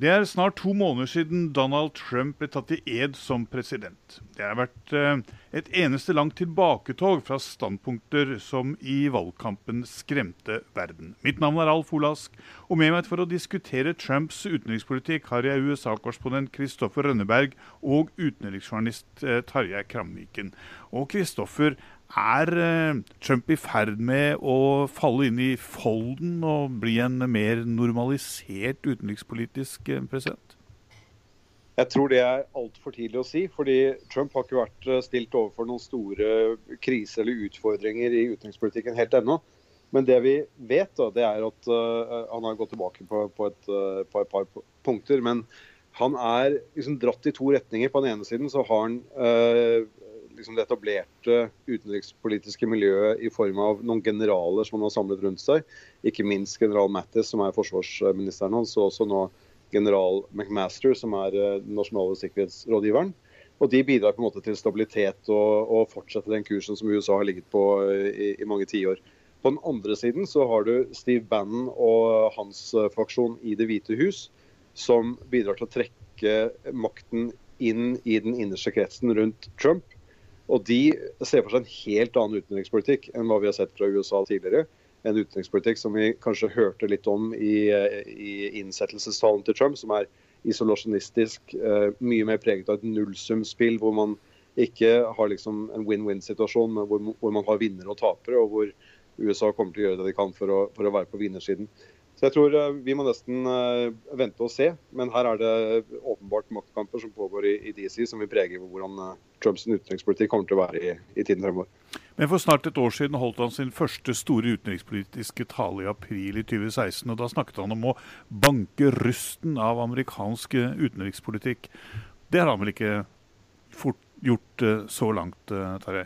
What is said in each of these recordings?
Det er snart to måneder siden Donald Trump ble tatt i ed som president. Det har vært eh, et eneste langt tilbaketog fra standpunkter som i valgkampen skremte verden. Mitt navn er Alf Olask, og med meg for å diskutere Trumps utenrikspolitikk har jeg USA-korrespondent Kristoffer Rønneberg og utenriksjournalist eh, Tarjei Kramviken. Og Kristoffer, er eh, Trump i ferd med å falle inn i folden og bli en mer normalisert utenrikspolitisk eh, president? Jeg tror det er altfor tidlig å si. fordi Trump har ikke vært eh, stilt overfor noen store kriser eller utfordringer i utenrikspolitikken helt ennå. Men det vi vet, da, det er at han har gått tilbake på, på, et, på, et, par punkter. Men han er liksom dratt i to retninger. På den ene siden så har han liksom det etablerte utenrikspolitiske miljøet i form av noen generaler som han har samlet rundt seg. Ikke minst general Mattis, som er forsvarsministeren hans, og også nå general McMaster, som er eh, den nasjonale sikkerhetsrådgiveren. Og De bidrar på en måte til stabilitet og, og fortsette den kursen som USA har ligget på eh, i, i mange tiår. På den andre siden så har du Steve Bannon og hans fraksjon i Det hvite hus, som bidrar til å trekke makten inn i den innerste kretsen rundt Trump. Og De ser for seg en helt annen utenrikspolitikk enn hva vi har sett fra USA tidligere. En utenrikspolitikk som vi kanskje hørte litt om i, i innsettelsestalen til Trump, som er isolasjonistisk, eh, mye mer preget av et nullsumspill, hvor man ikke har liksom en win-win-situasjon, men hvor, hvor, man har vinnere og tapere, og hvor USA kommer til å gjøre det de kan for å, for å være på vinnersiden. Så jeg tror eh, Vi må nesten eh, vente og se, men her er det åpenbart maktkamper som pågår i, i DC, som vil prege hvordan eh, Trumps utenrikspolitikk kommer til å være i, i, tiden fremover. Men For snart et år siden holdt han sin første store utenrikspolitiske tale i april i 2016. og Da snakket han om å banke rusten av amerikansk utenrikspolitikk. Det har han vel ikke fort gjort så langt, Tarjei?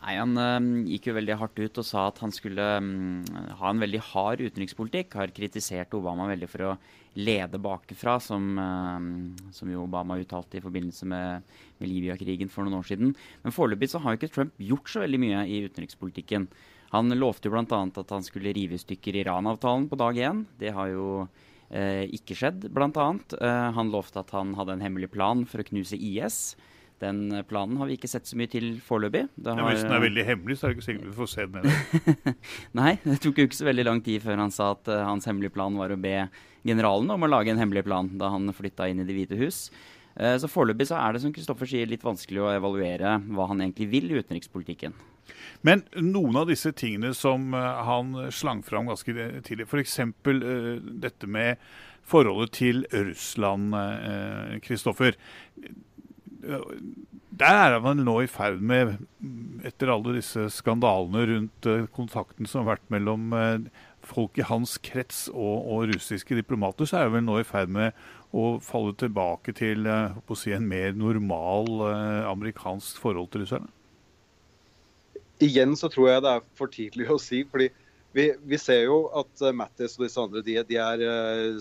Nei, Han uh, gikk jo veldig hardt ut og sa at han skulle um, ha en veldig hard utenrikspolitikk. Har kritisert Obama veldig for å lede bakfra, som, uh, som jo Obama uttalte i forbindelse med, med Libya-krigen for noen år siden. Men foreløpig så har jo ikke Trump gjort så veldig mye i utenrikspolitikken. Han lovte jo bl.a. at han skulle rive i stykker Iran-avtalen på dag én. Det har jo uh, ikke skjedd, bl.a. Uh, han lovte at han hadde en hemmelig plan for å knuse IS. Den planen har vi ikke sett så mye til foreløpig. Ja, hvis den er veldig hemmelig, så er det ikke sikkert vi får se den heller. Nei, det tok jo ikke så veldig lang tid før han sa at uh, hans hemmelige plan var å be generalen om å lage en hemmelig plan da han flytta inn i Det hvite hus. Uh, så foreløpig så er det som Kristoffer sier, litt vanskelig å evaluere hva han egentlig vil i utenrikspolitikken. Men noen av disse tingene som uh, han slang fram ganske tidlig, f.eks. Dette med forholdet til Russland, Kristoffer der er man nå i ferd med, etter alle disse skandalene rundt uh, kontakten som har vært mellom uh, folk i hans krets og, og, russiske diplomater, så er man nå i ferd med å falle tilbake til uh, si, en mer normal amerikansk forhold til russerne? Igjen så tror jeg det er for tidlig å si. fordi vi, vi, ser jo at Mattis og disse andre de, de er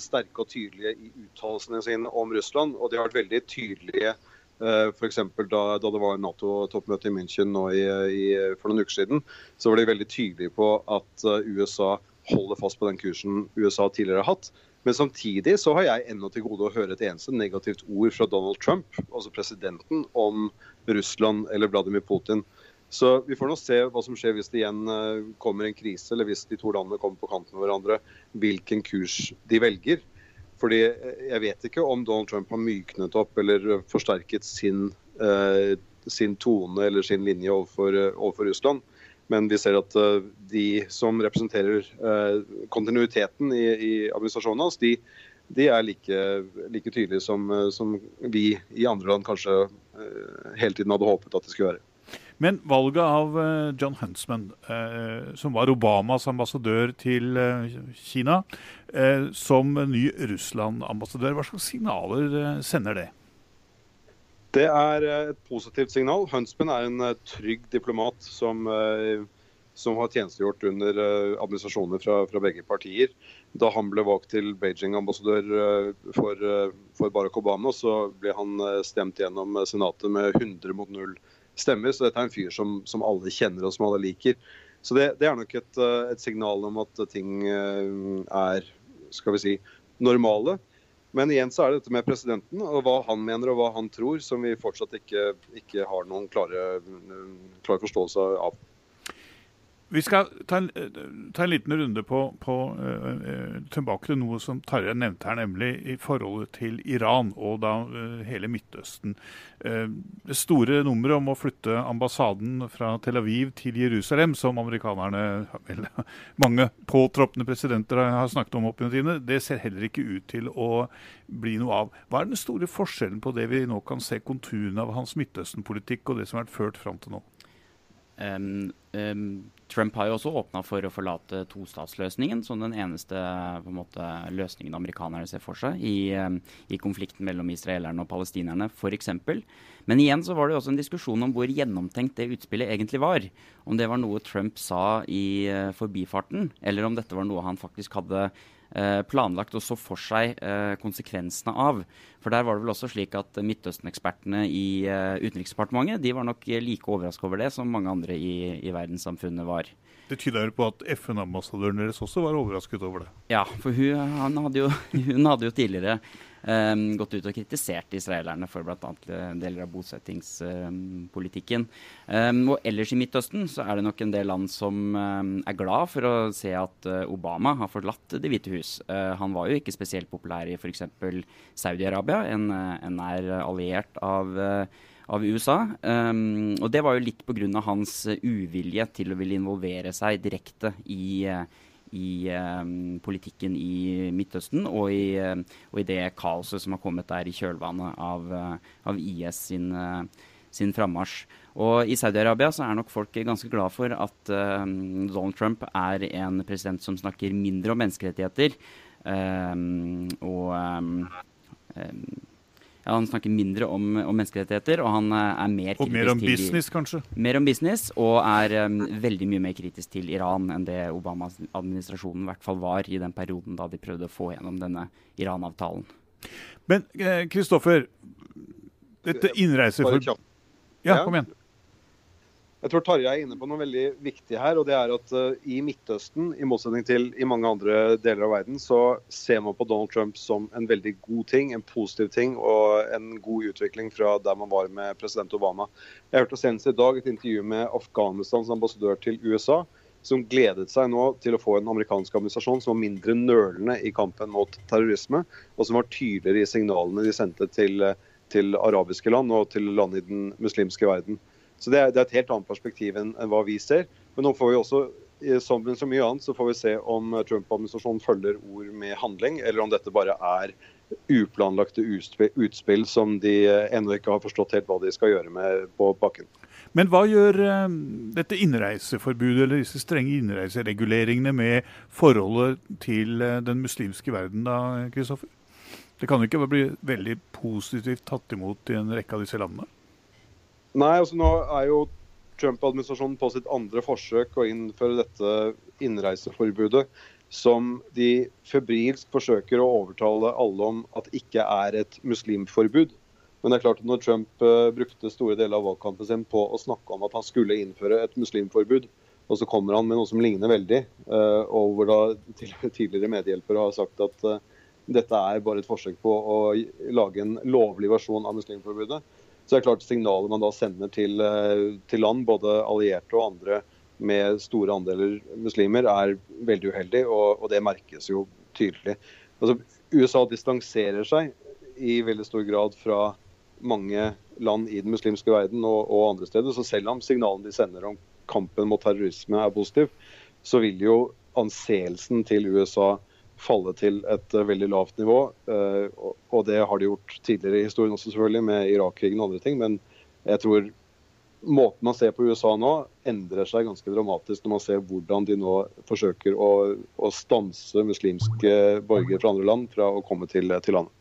sterke og tydelige i uttalelsene sine om Russland. Og de har vært veldig tydelige Eh, F.eks. Da, da det var Nato-toppmøte i München nå i, i, for noen uker siden, så var de veldig tydelige på at eh, USA holder fast på den kursen USA tidligere har hatt. Men samtidig så har jeg ennå til gode å høre et eneste negativt ord fra Donald Trump, altså presidenten, om Russland eller Vladimir Putin. Så vi får nå se hva som skjer hvis det igjen eh, kommer en krise, eller hvis de to landene kommer på kanten av hverandre, hvilken kurs de velger. Fordi Jeg vet ikke om Donald Trump har myknet opp eller forsterket sin, eh, sin tone eller sin linje overfor, overfor, Russland. Men vi ser at uh, de som representerer uh, kontinuiteten i, i administrasjonen hans, de, de er like, like tydelige som, som, vi i andre land kanskje hele tiden hadde håpet at det skulle være. Men valget av eh, John Huntsman, eh, som var Obamas ambassadør til eh, Kina, som ny Russland-ambassadør, hva slags signaler sender det? Det er et positivt signal. Huntsman er en trygg diplomat som, som har tjenestegjort under administrasjoner fra, fra, begge partier. Da han ble valgt til Beijing-ambassadør for, for, Barack Obama, så ble han stemt gjennom Senatet med 100 mot 0 stemmer. Så dette er en fyr som, som alle kjenner og som alle liker. Så det, det er nok et, eh, et, signal om at ting eh, er skal vi si, normale. Men igjen så er det dette med presidenten og hva han mener og hva han tror, som vi fortsatt ikke, ikke har noen klare, klare forståelse av. Vi skal ta en, ta en, liten runde på, på uh, tilbake til noe som Tarjei nevnte her, nemlig i forholdet til Iran og da uh, hele Midtøsten. Uh, det store nummeret om å flytte ambassaden fra Tel Aviv til Jerusalem, som amerikanerne, vel, mange påtroppende presidenter har snakket om opp gjennom tidene, det ser heller ikke ut til å bli noe av. Hva er den store forskjellen på det vi nå kan se konturene av hans Midtøsten-politikk og det som har vært ført fram til nå? Um, um, Trump har jo også åpna for å forlate tostatsløsningen som den eneste måte, løsningen amerikanerne ser for seg i, um, i konflikten mellom israelerne og palestinerne f.eks. Men igjen så var det også en diskusjon om hvor gjennomtenkt det utspillet egentlig var. Om det var noe Trump sa i uh, forbifarten, eller om dette var noe han faktisk hadde planlagt og så for seg eh, konsekvensene av. For der var det vel også slik at Midtøsten-ekspertene i eh, Utenriksdepartementet de var nok like overraska over det som mange andre i, i verdenssamfunnet var. Det tyder på at FN-ambassadøren deres også var overrasket over det? Ja, for hun, hadde, jo, hun hadde jo tidligere um, gått ut og kritisert israelerne for bl.a. deler av bosettingspolitikken. Um, og ellers i Midtøsten så er det nok en del land som um, er glad for å se at uh, Obama har forlatt Det hvite hus. Uh, han var jo ikke spesielt populær i f.eks. Saudi-Arabia, en, en er alliert av uh, av USA. Um, og det var jo litt pga. hans uvilje til å ville involvere seg direkte i, uh, i um, politikken i Midtøsten og i, um, og i, det kaoset som har kommet der i kjølvannet av, uh, av IS sin, uh, sin frammarsj. Og I Saudi-Arabia så er nok folk ganske glad for at um, Donald Trump er en president som snakker mindre om menneskerettigheter. og ja, han snakker mindre om, om, menneskerettigheter, og han eh, er mer kritisk Og mer om til, business, kanskje? Mer om business, og er um, veldig mye mer kritisk til Iran enn det Obama-administrasjonen i hvert fall var i den perioden da de prøvde å få gjennom denne Iran-avtalen. Men Kristoffer, eh, dette innreiseforbud Ja, kom igjen. Jeg tror Tarjei er inne på noe veldig viktig her. og det er at uh, I Midtøsten, i motsetning til i mange andre deler av verden, så ser man på Donald Trump som en veldig god ting, en positiv ting og en god utvikling fra der man var med president Obama. Jeg hørte senest i dag et intervju med Afghanistans ambassadør til USA, som gledet seg nå til å få en amerikansk administrasjon som var mindre nølende i kampen mot terrorisme, og som var tydeligere i signalene de sendte til, til arabiske land og til land i den muslimske verden. Så det er, det er, et helt annet perspektiv enn, enn, hva vi ser. Men nå får vi også, som så mye annet, så får vi se om Trump-administrasjonen følger ord med handling, eller om dette bare er uplanlagte utspill, som de ennå ikke har forstått helt hva de skal gjøre med på bakken. Men hva gjør dette innreiseforbudet eller disse strenge innreisereguleringene med forholdet til den muslimske verden da, Kristoffer? Det kan jo ikke bli veldig positivt tatt imot i en rekke av disse landene? Nei, altså nå er jo Trump-administrasjonen på sitt andre forsøk å innføre dette innreiseforbudet, som de febrilsk forsøker å overtale alle om at ikke er et muslimforbud. Men det er klart at når Trump uh, brukte store deler av valgkampen sin på å snakke om at han skulle innføre et muslimforbud, og så kommer han med noe som ligner veldig, uh, og hvor da tidligere medhjelpere har sagt at uh, dette er bare et forsøk på å lage en lovlig versjon av muslimforbudet, så det er klart Signalet man da sender til, eh, til, land, både allierte og andre med store andeler muslimer, er veldig uheldig, og, og det merkes jo tydelig. Altså, USA distanserer seg i veldig stor grad fra mange land i den muslimske verden og, og andre steder. Så selv om signalene de sender om kampen mot terrorisme er positiv, så vil jo anseelsen til USA falle til et uh, veldig lavt nivå. Og, og, det har de gjort tidligere i historien også, selvfølgelig, med Irak-krigen og andre ting. Men jeg tror måten man ser på USA nå, endrer seg ganske dramatisk når man ser hvordan de nå forsøker å, å stanse muslimske borgere fra andre land fra å komme til, til landet.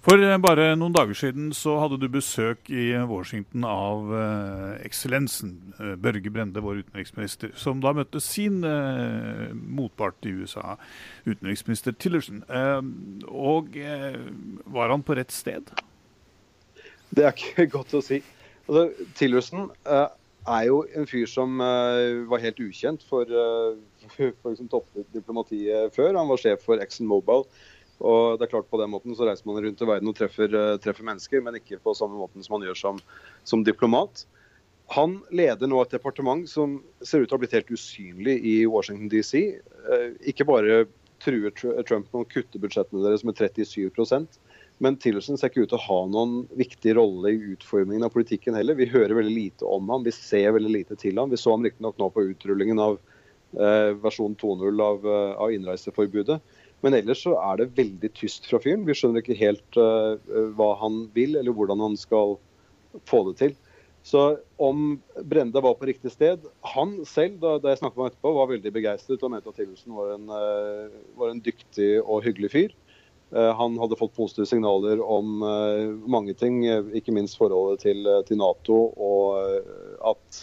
For eh, bare noen dager siden så hadde du besøk i Washington av eh, eksellensen uh, Børge Brende, vår utenriksminister, som da møtte sin eh, motpart i USA, utenriksminister Tillerson. og var han på rett sted? Det er ikke godt å si. Altså, Tillerson er jo en fyr som var helt ukjent for, for, for liksom, toppdiplomatiet før. Han var sjef for ExxonMobil. Mobil Og det er klart På den måten så reiser man rundt i verden og treffer, eh, treffer mennesker, men ikke på samme måten som man gjør som, som, diplomat. Han leder nå et departement som ser ut til å ha blitt helt usynlig i Washington DC. Eh, ikke bare truer Trump med å kutte budsjettene deres med 37% men Tillerson ser ikke ut til å ha noen viktig rolle i utformingen av politikken heller. Vi hører veldig lite om ham, vi ser veldig lite til ham. Vi så ham riktignok nå på utrullingen av eh, versjon 2.0 av, av innreiseforbudet. Men ellers så er det veldig tyst fra fyren. Vi skjønner ikke helt uh, hva han vil, eller hvordan han skal få det til. Så om Brende var på riktig sted Han selv, da, da jeg snakket med ham etterpå, var veldig begeistret og mente at Tillersen var uh, var en dyktig og hyggelig fyr. Uh, han hadde fått positive signaler om mange ting, ikke minst forholdet til, til Nato og at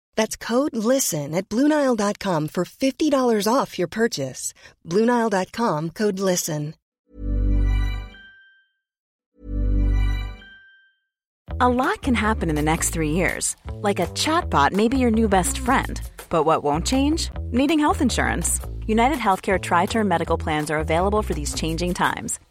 That's code LISTEN at Bluenile.com for $50 off your purchase. Bluenile.com code LISTEN. A lot can happen in the next three years. Like a chatbot may be your new best friend. But what won't change? Needing health insurance. United Healthcare Tri Term Medical Plans are available for these changing times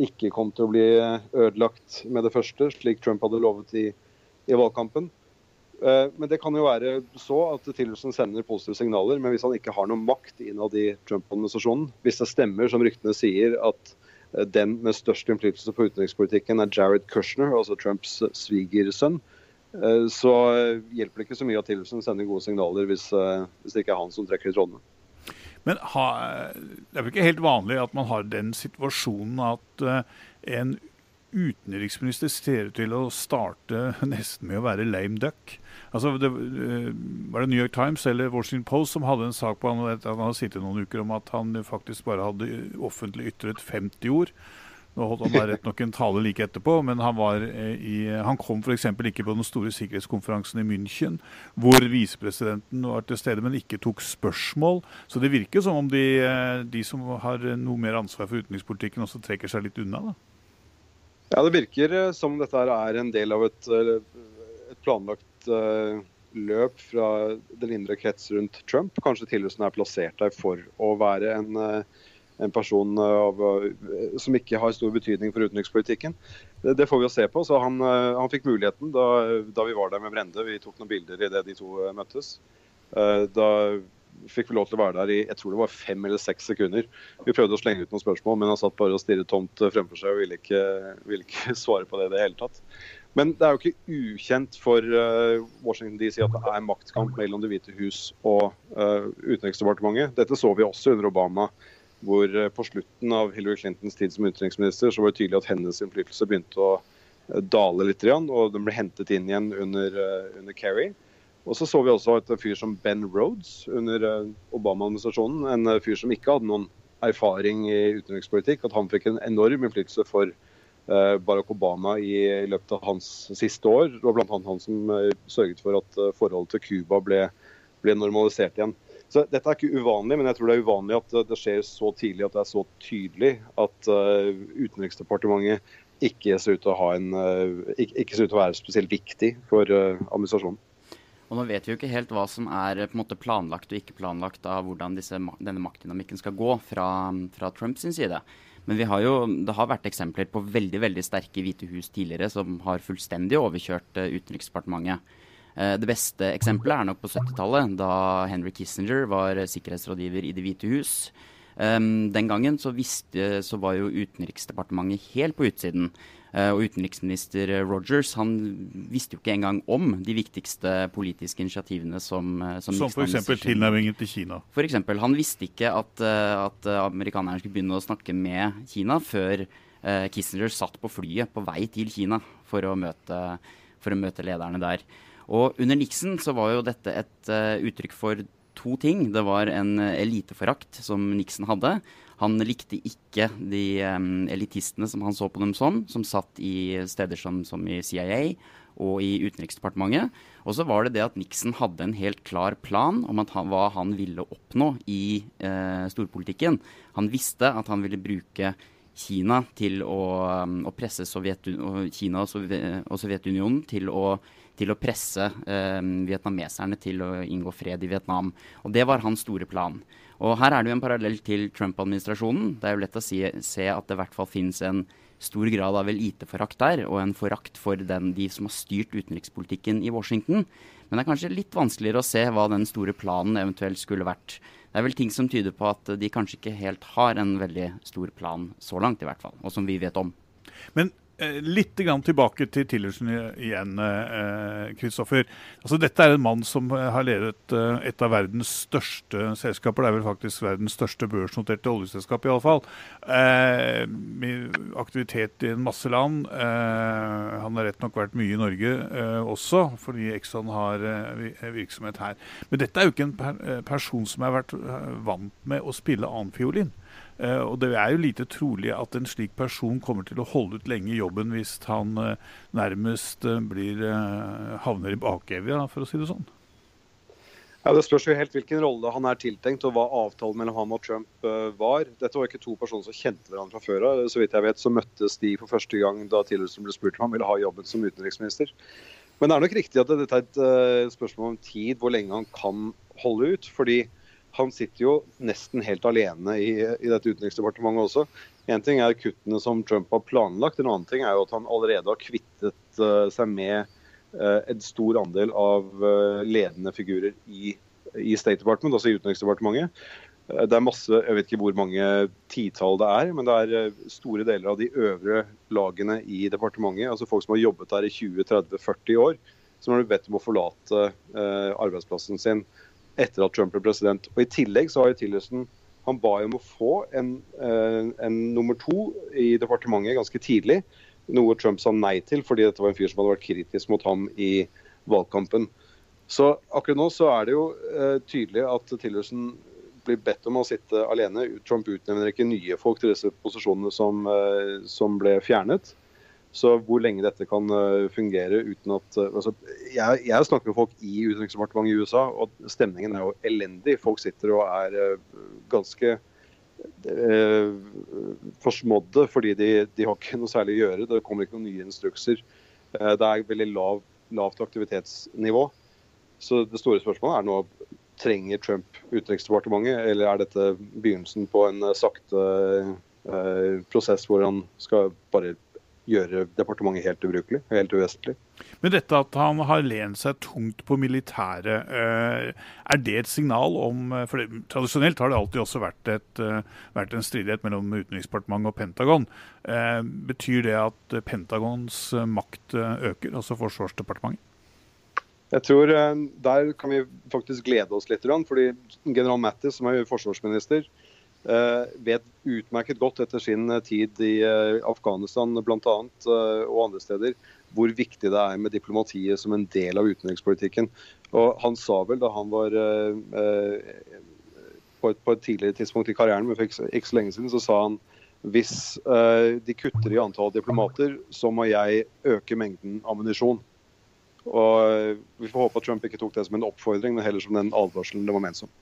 ikke kom til å bli ødelagt med det første, slik Trump hadde lovet i, i valgkampen. Eh, men det kan jo være så at Tillerson sender positive signaler, men hvis han ikke har noe makt innad i Trump-administrasjonen, hvis det stemmer som ryktene sier at eh, den med størst innflytelse på utenrikspolitikken er Jared Kushner, altså Trumps svigersønn, eh, så hjelper det ikke så mye at Tillerson sender gode signaler hvis, hvis det ikke er han som trekker i trådene. Men ha, det er vel ikke helt vanlig at man har den situasjonen at uh, en utenriksminister ser ut til å starte nesten med å være lame duck. Altså, det, uh, Var det New York Times eller Washington Post som hadde en sak på han, han hadde sittet noen uker om at han faktisk bare hadde offentlig ytret 50 ord. Nå holdt han rett nok en tale like etterpå, men han, var eh, i, han kom f.eks. ikke på den store sikkerhetskonferansen i München, hvor visepresidenten var til stede, men ikke tok spørsmål. Så det virker som om de, eh, de som har noe mer ansvar for utenrikspolitikken, også trekker seg litt unna. da. Ja, Det virker eh, som dette er en del av et, et planlagt løp fra den indre krets rundt Trump. Kanskje Tillerson er plassert der for å være en en person eh, av, eh, som ikke har stor betydning for utenrikspolitikken. Det, det får vi å se på. Så han, eh, han fikk muligheten da, da, vi var der med Brende. Vi tok noen bilder i det de to møttes. Da fikk vi lov til å være der i jeg tror det var fem eller seks sekunder. Vi prøvde å slenge ut noen spørsmål, men han satt bare og stirret tomt fremfor seg og ville ikke, ville ikke svare på det i det hele tatt. Men det er jo ikke ukjent for uh, Washington DC at det er maktkamp mellom Det hvite hus og uh, Utenriksdepartementet. Dette så vi også under Obama, hvor uh, på slutten av Hillary Clintons tid som utenriksminister så var det tydelig at hennes innflytelse begynte å dale litt, og den ble hentet inn igjen under, under Kerry. Og så så vi også et fyr som Ben Rhodes under Obama-administrasjonen. En fyr som ikke hadde noen erfaring i utenrikspolitikk. At han fikk en enorm innflytelse for Eh, Barack Obama i løpet av hans siste år. Det var bl.a. han som eh, sørget for at eh, forholdet til Cuba ble, ble, normalisert igjen. Så Dette er ikke uvanlig, men jeg tror det er uvanlig at det skjer så tidlig at det er så tydelig at Utenriksdepartementet ikke ser ut til å, en, ikke, ikke ser ut til å være spesielt viktig for administrasjonen. Og Nå vet vi jo ikke helt hva som er på en måte planlagt og ikke planlagt av hvordan disse, denne maktdynamikken skal gå fra, fra Trumps side. Men vi har jo, det har vært eksempler på veldig veldig sterke Hvite hus tidligere som har fullstendig overkjørt Utenriksdepartementet. Uh, det beste eksempelet er nok på 70-tallet, da Henry Kissinger var sikkerhetsrådgiver i Det hvite hus. Den gangen så, visste, så var jo Utenriksdepartementet helt på utsiden. Uh, og utenriksminister Rogers han visste jo ikke engang om de viktigste politiske initiativene som uh, Som, som f.eks. tilnærmingen til Kina? For eksempel, Han visste ikke at, at amerikanerne skulle begynne å snakke med Kina før Kissinger satt på flyet på vei til Kina for å møte, for å møte lederne der. Og under Nixon så var jo dette et uttrykk for to ting. Det var en eliteforakt som Nixon hadde. Han likte ikke de um, elitistene som han så på dem som, som satt i steder som, som i CIA og i Utenriksdepartementet. Og så var det det at Nixon hadde en helt klar plan om han, hva han ville oppnå i eh, storpolitikken. Han visste at han ville bruke Kina til å, å presse Sovjet, Kina og Sovjetunionen til å til å presse eh, vietnameserne til å inngå fred i Vietnam. Og Det var hans store plan. Og Her er det jo en parallell til Trump-administrasjonen. Det er jo lett å si, se at det i hvert fall finnes en stor grad av eliteforakt der, og en forakt for den, de som har styrt utenrikspolitikken i Washington. Men det er kanskje litt vanskeligere å se hva den store planen eventuelt skulle vært. Det er vel ting som tyder på at de kanskje ikke helt har en veldig stor plan så langt, i hvert fall, og som vi vet om. Men litt grann tilbake til Tillersen igjen, Kristoffer. Eh, altså, dette er en mann som eh, har ledet et av verdens største selskaper. Det er vel faktisk verdens største børsnoterte oljeselskap, iallfall. Eh, aktivitet i en masse land. Eh, han har rett nok vært mye i Norge eh, også, fordi Exxon har virksomhet her. Men dette er jo ikke en per person som har vært vant med å spille annenfiolin. Uh, og Det er jo lite trolig at en slik person kommer til å holde ut lenge i jobben hvis han uh, nærmest uh, blir, havner i bakevja, for å si det sånn. Ja, Det spørs jo helt hvilken rolle han er tiltenkt og hva avtalen mellom ham og Trump var. Dette var ikke to personer som kjente hverandre fra før av. Så vidt jeg vet så møttes de for første gang da Tillerson ble spurt om han ville ha jobben som utenriksminister. Men det er nok riktig at dette er et spørsmål om tid, hvor lenge han kan holde ut. fordi han sitter jo nesten helt alene i, i dette utenriksdepartementet også. En ting er kuttene som Trump har planlagt, en annen ting er jo at han allerede har kvittet uh, seg med uh, en stor andel av uh, ledende figurer i, i, State Department, altså i Utenriksdepartementet. Det er masse, jeg vet ikke hvor mange titall det er, men det er store deler av de øvre lagene i departementet, altså folk som har jobbet der i 20-30-40 år, som har blitt bedt om å forlate arbeidsplassen sin etter at Trump ble president. Og I tillegg så har jo Tillerson han ba om å få en, eh, en, nummer to i departementet ganske tidlig. Noe Trump sa nei til, fordi dette var en fyr som hadde vært kritisk mot ham i valgkampen. Så akkurat nå så er det jo uh, tydelig at Tillerson blir bedt om å sitte alene. Trump utnevner ikke nye folk til disse posisjonene som, uh, som ble fjernet. Så hvor lenge dette kan eh, fungere uten at eh, altså, jeg, jeg, snakker med folk i Utenriksdepartementet i USA, og stemningen er jo elendig. Folk sitter og er eh, ganske eh, forsmådde fordi de, de, har ikke noe særlig å gjøre. Det kommer ikke noen nye instrukser. Det er veldig lav, lavt aktivitetsnivå. Så det store spørsmålet er nå trenger Trump Utenriksdepartementet, eller er dette begynnelsen på en sakte eh, prosess hvor han skal bare gjøre departementet helt ubrukelig, helt uvesentlig. Men dette at han har lent seg tungt på militæret, eh, er det et signal om eh, for det, Tradisjonelt har det alltid også vært, et, eh, vært en stridighet mellom Utenriksdepartementet og Pentagon. Betyr det at Pentagons makt øker, altså Forsvarsdepartementet? Jeg tror Der kan vi faktisk glede oss litt. fordi General Mattis, som er forsvarsminister, vet utmerket godt etter sin tid i Afghanistan bl.a. og andre steder hvor viktig det er med diplomatiet som en del av utenrikspolitikken. Og Han sa vel da han var eh, på, et, på, et, tidligere tidspunkt i karrieren, men ikke, ikke så lenge siden, så sa han hvis eh, de kutter i antall diplomater, så må jeg øke mengden ammunisjon. Og eh, Vi får håpe at Trump ikke tok det som en oppfordring, men heller som den advarselen det var ment som.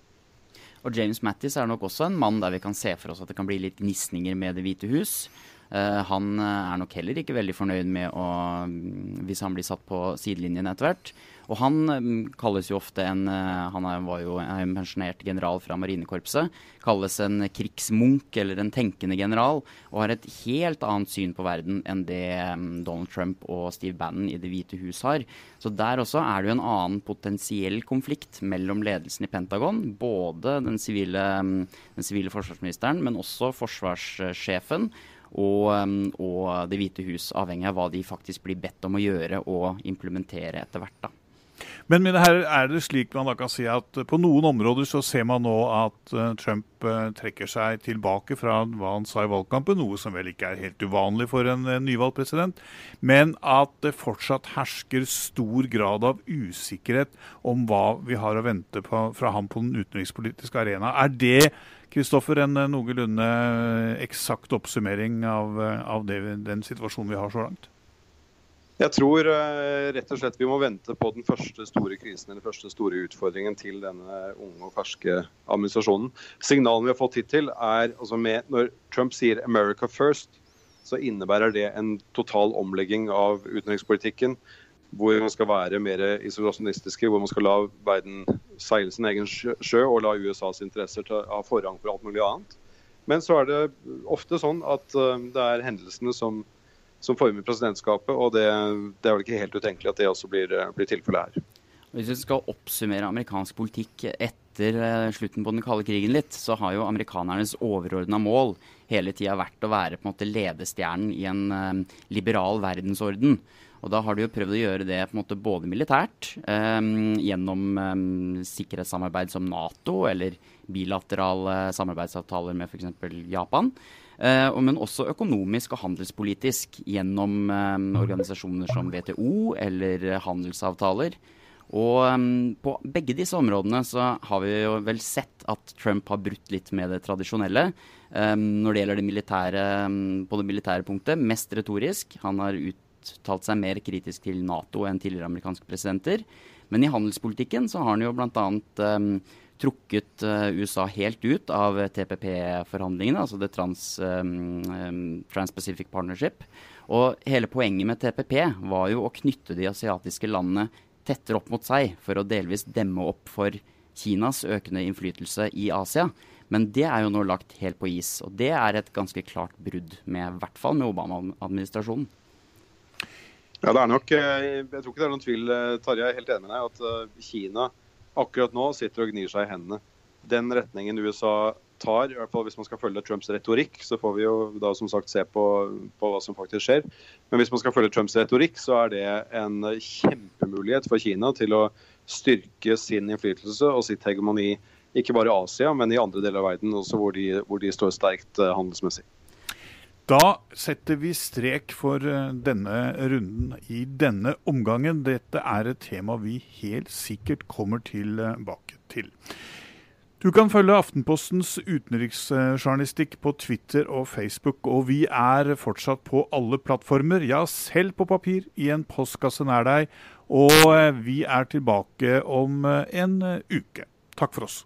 Og James Mattis er nok også en mann der vi kan se for oss at det kan bli litt gnisninger med Det hvite hus. Eh, han eh, er nok heller ikke veldig fornøyd med å mm, Hvis han blir satt på sidelinjen etter hvert. Og han mm, kalles jo ofte en eh, Han var jo en pensjonert general fra marinekorpset. Kalles en krigsmunk eller en tenkende general. Og har et helt annet syn på verden enn det mm, Donald Trump og Steve Bannon i Det hvite hus har. Så der også er det jo en annen potensiell konflikt mellom ledelsen i Pentagon. Både den sivile forsvarsministeren, men også forsvarssjefen og, og Det hvite hus, avhengig av hva de faktisk blir bedt om å gjøre og implementere etter hvert. da. Men mine herrer, er det slik man da kan si at på noen områder så ser man nå at uh, Trump uh, trekker seg tilbake fra hva han sa i valgkampen, noe som vel ikke er helt uvanlig for en nyvalgt president, men at det fortsatt hersker stor grad av usikkerhet om hva vi har å vente på, fra ham på den utenrikspolitiske arena. Er det Kristoffer, en eh, noenlunde eh, eksakt oppsummering av, eh, av det, den situasjonen vi har så langt? Jeg tror rett og slett vi må vente på den første store krisen eller første store utfordringen til denne unge og ferske administrasjonen. Signalene vi har fått hittil er altså med, Når Trump sier 'America first', så innebærer det en total omlegging av utenrikspolitikken hvor man skal være mer isolasjonistiske, hvor man skal la verden seile sin egen sjø og la USAs interesser ta, ha forrang for alt mulig annet. Men så er det ofte sånn at uh, det er hendelsene som, som former presidentskapet, og det, det, er vel ikke helt utenkelig at det også blir, uh, blir tilfellet her. Hvis vi skal oppsummere amerikansk politikk etter uh, slutten på den kalde krigen litt, så har jo amerikanernes overordna mål hele tida vært å være på en måte ledestjernen i en liberal verdensorden. Og da har de jo prøvd å gjøre det på en måte både militært, eh, gjennom eh, sikkerhetssamarbeid som Nato, eller bilaterale samarbeidsavtaler med f.eks. Japan. Uh, men også økonomisk og handelspolitisk gjennom um, organisasjoner som WTO eller handelsavtaler. Og um, på begge disse områdene så har vi jo vel sett at Trump har brutt litt med det tradisjonelle. Når det gjelder det militære, på det militære punktet, mest retorisk. Han har uttalt seg mer kritisk til Nato enn tidligere amerikanske presidenter. Men i handelspolitikken så har han jo bl.a. Um, trukket uh, USA helt ut av TPP-forhandlingene, altså det Trans, um, Trans-Pacific Partnership. Og hele poenget med TPP var jo å knytte de asiatiske landene tettere opp mot seg, for å delvis demme opp for Kinas økende innflytelse i Asia. Men det er jo nå lagt helt på is. Og det er et ganske klart brudd, med, i hvert fall med Obama-administrasjonen. Ja, det er nok, eh, Jeg tror ikke det er noen tvil, eh, Tarjei, jeg er helt enig med deg, at eh, Kina akkurat nå sitter og gnir seg i hendene. Den retningen USA tar, i hvert fall hvis man skal følge Trumps retorikk, så får vi jo da som sagt se på, på hva som faktisk skjer. Men hvis man skal følge Trumps retorikk, så er det en kjempemulighet for Kina til å styrke sin innflytelse og sitt hegemoni, ikke bare i Asia, men i andre deler av verden også hvor de, hvor de står sterkt handelsmessig. Da setter vi strek for eh, denne runden i denne omgangen. Dette er et tema vi helt sikkert kommer tilbake til. Du kan følge Aftenpostens utenriksjournalistikk på Twitter og Facebook, og vi er fortsatt på alle plattformer, ja, selv på papir, i en postkasse nær deg. Og eh, vi er tilbake om eh, en uke. Takk for oss.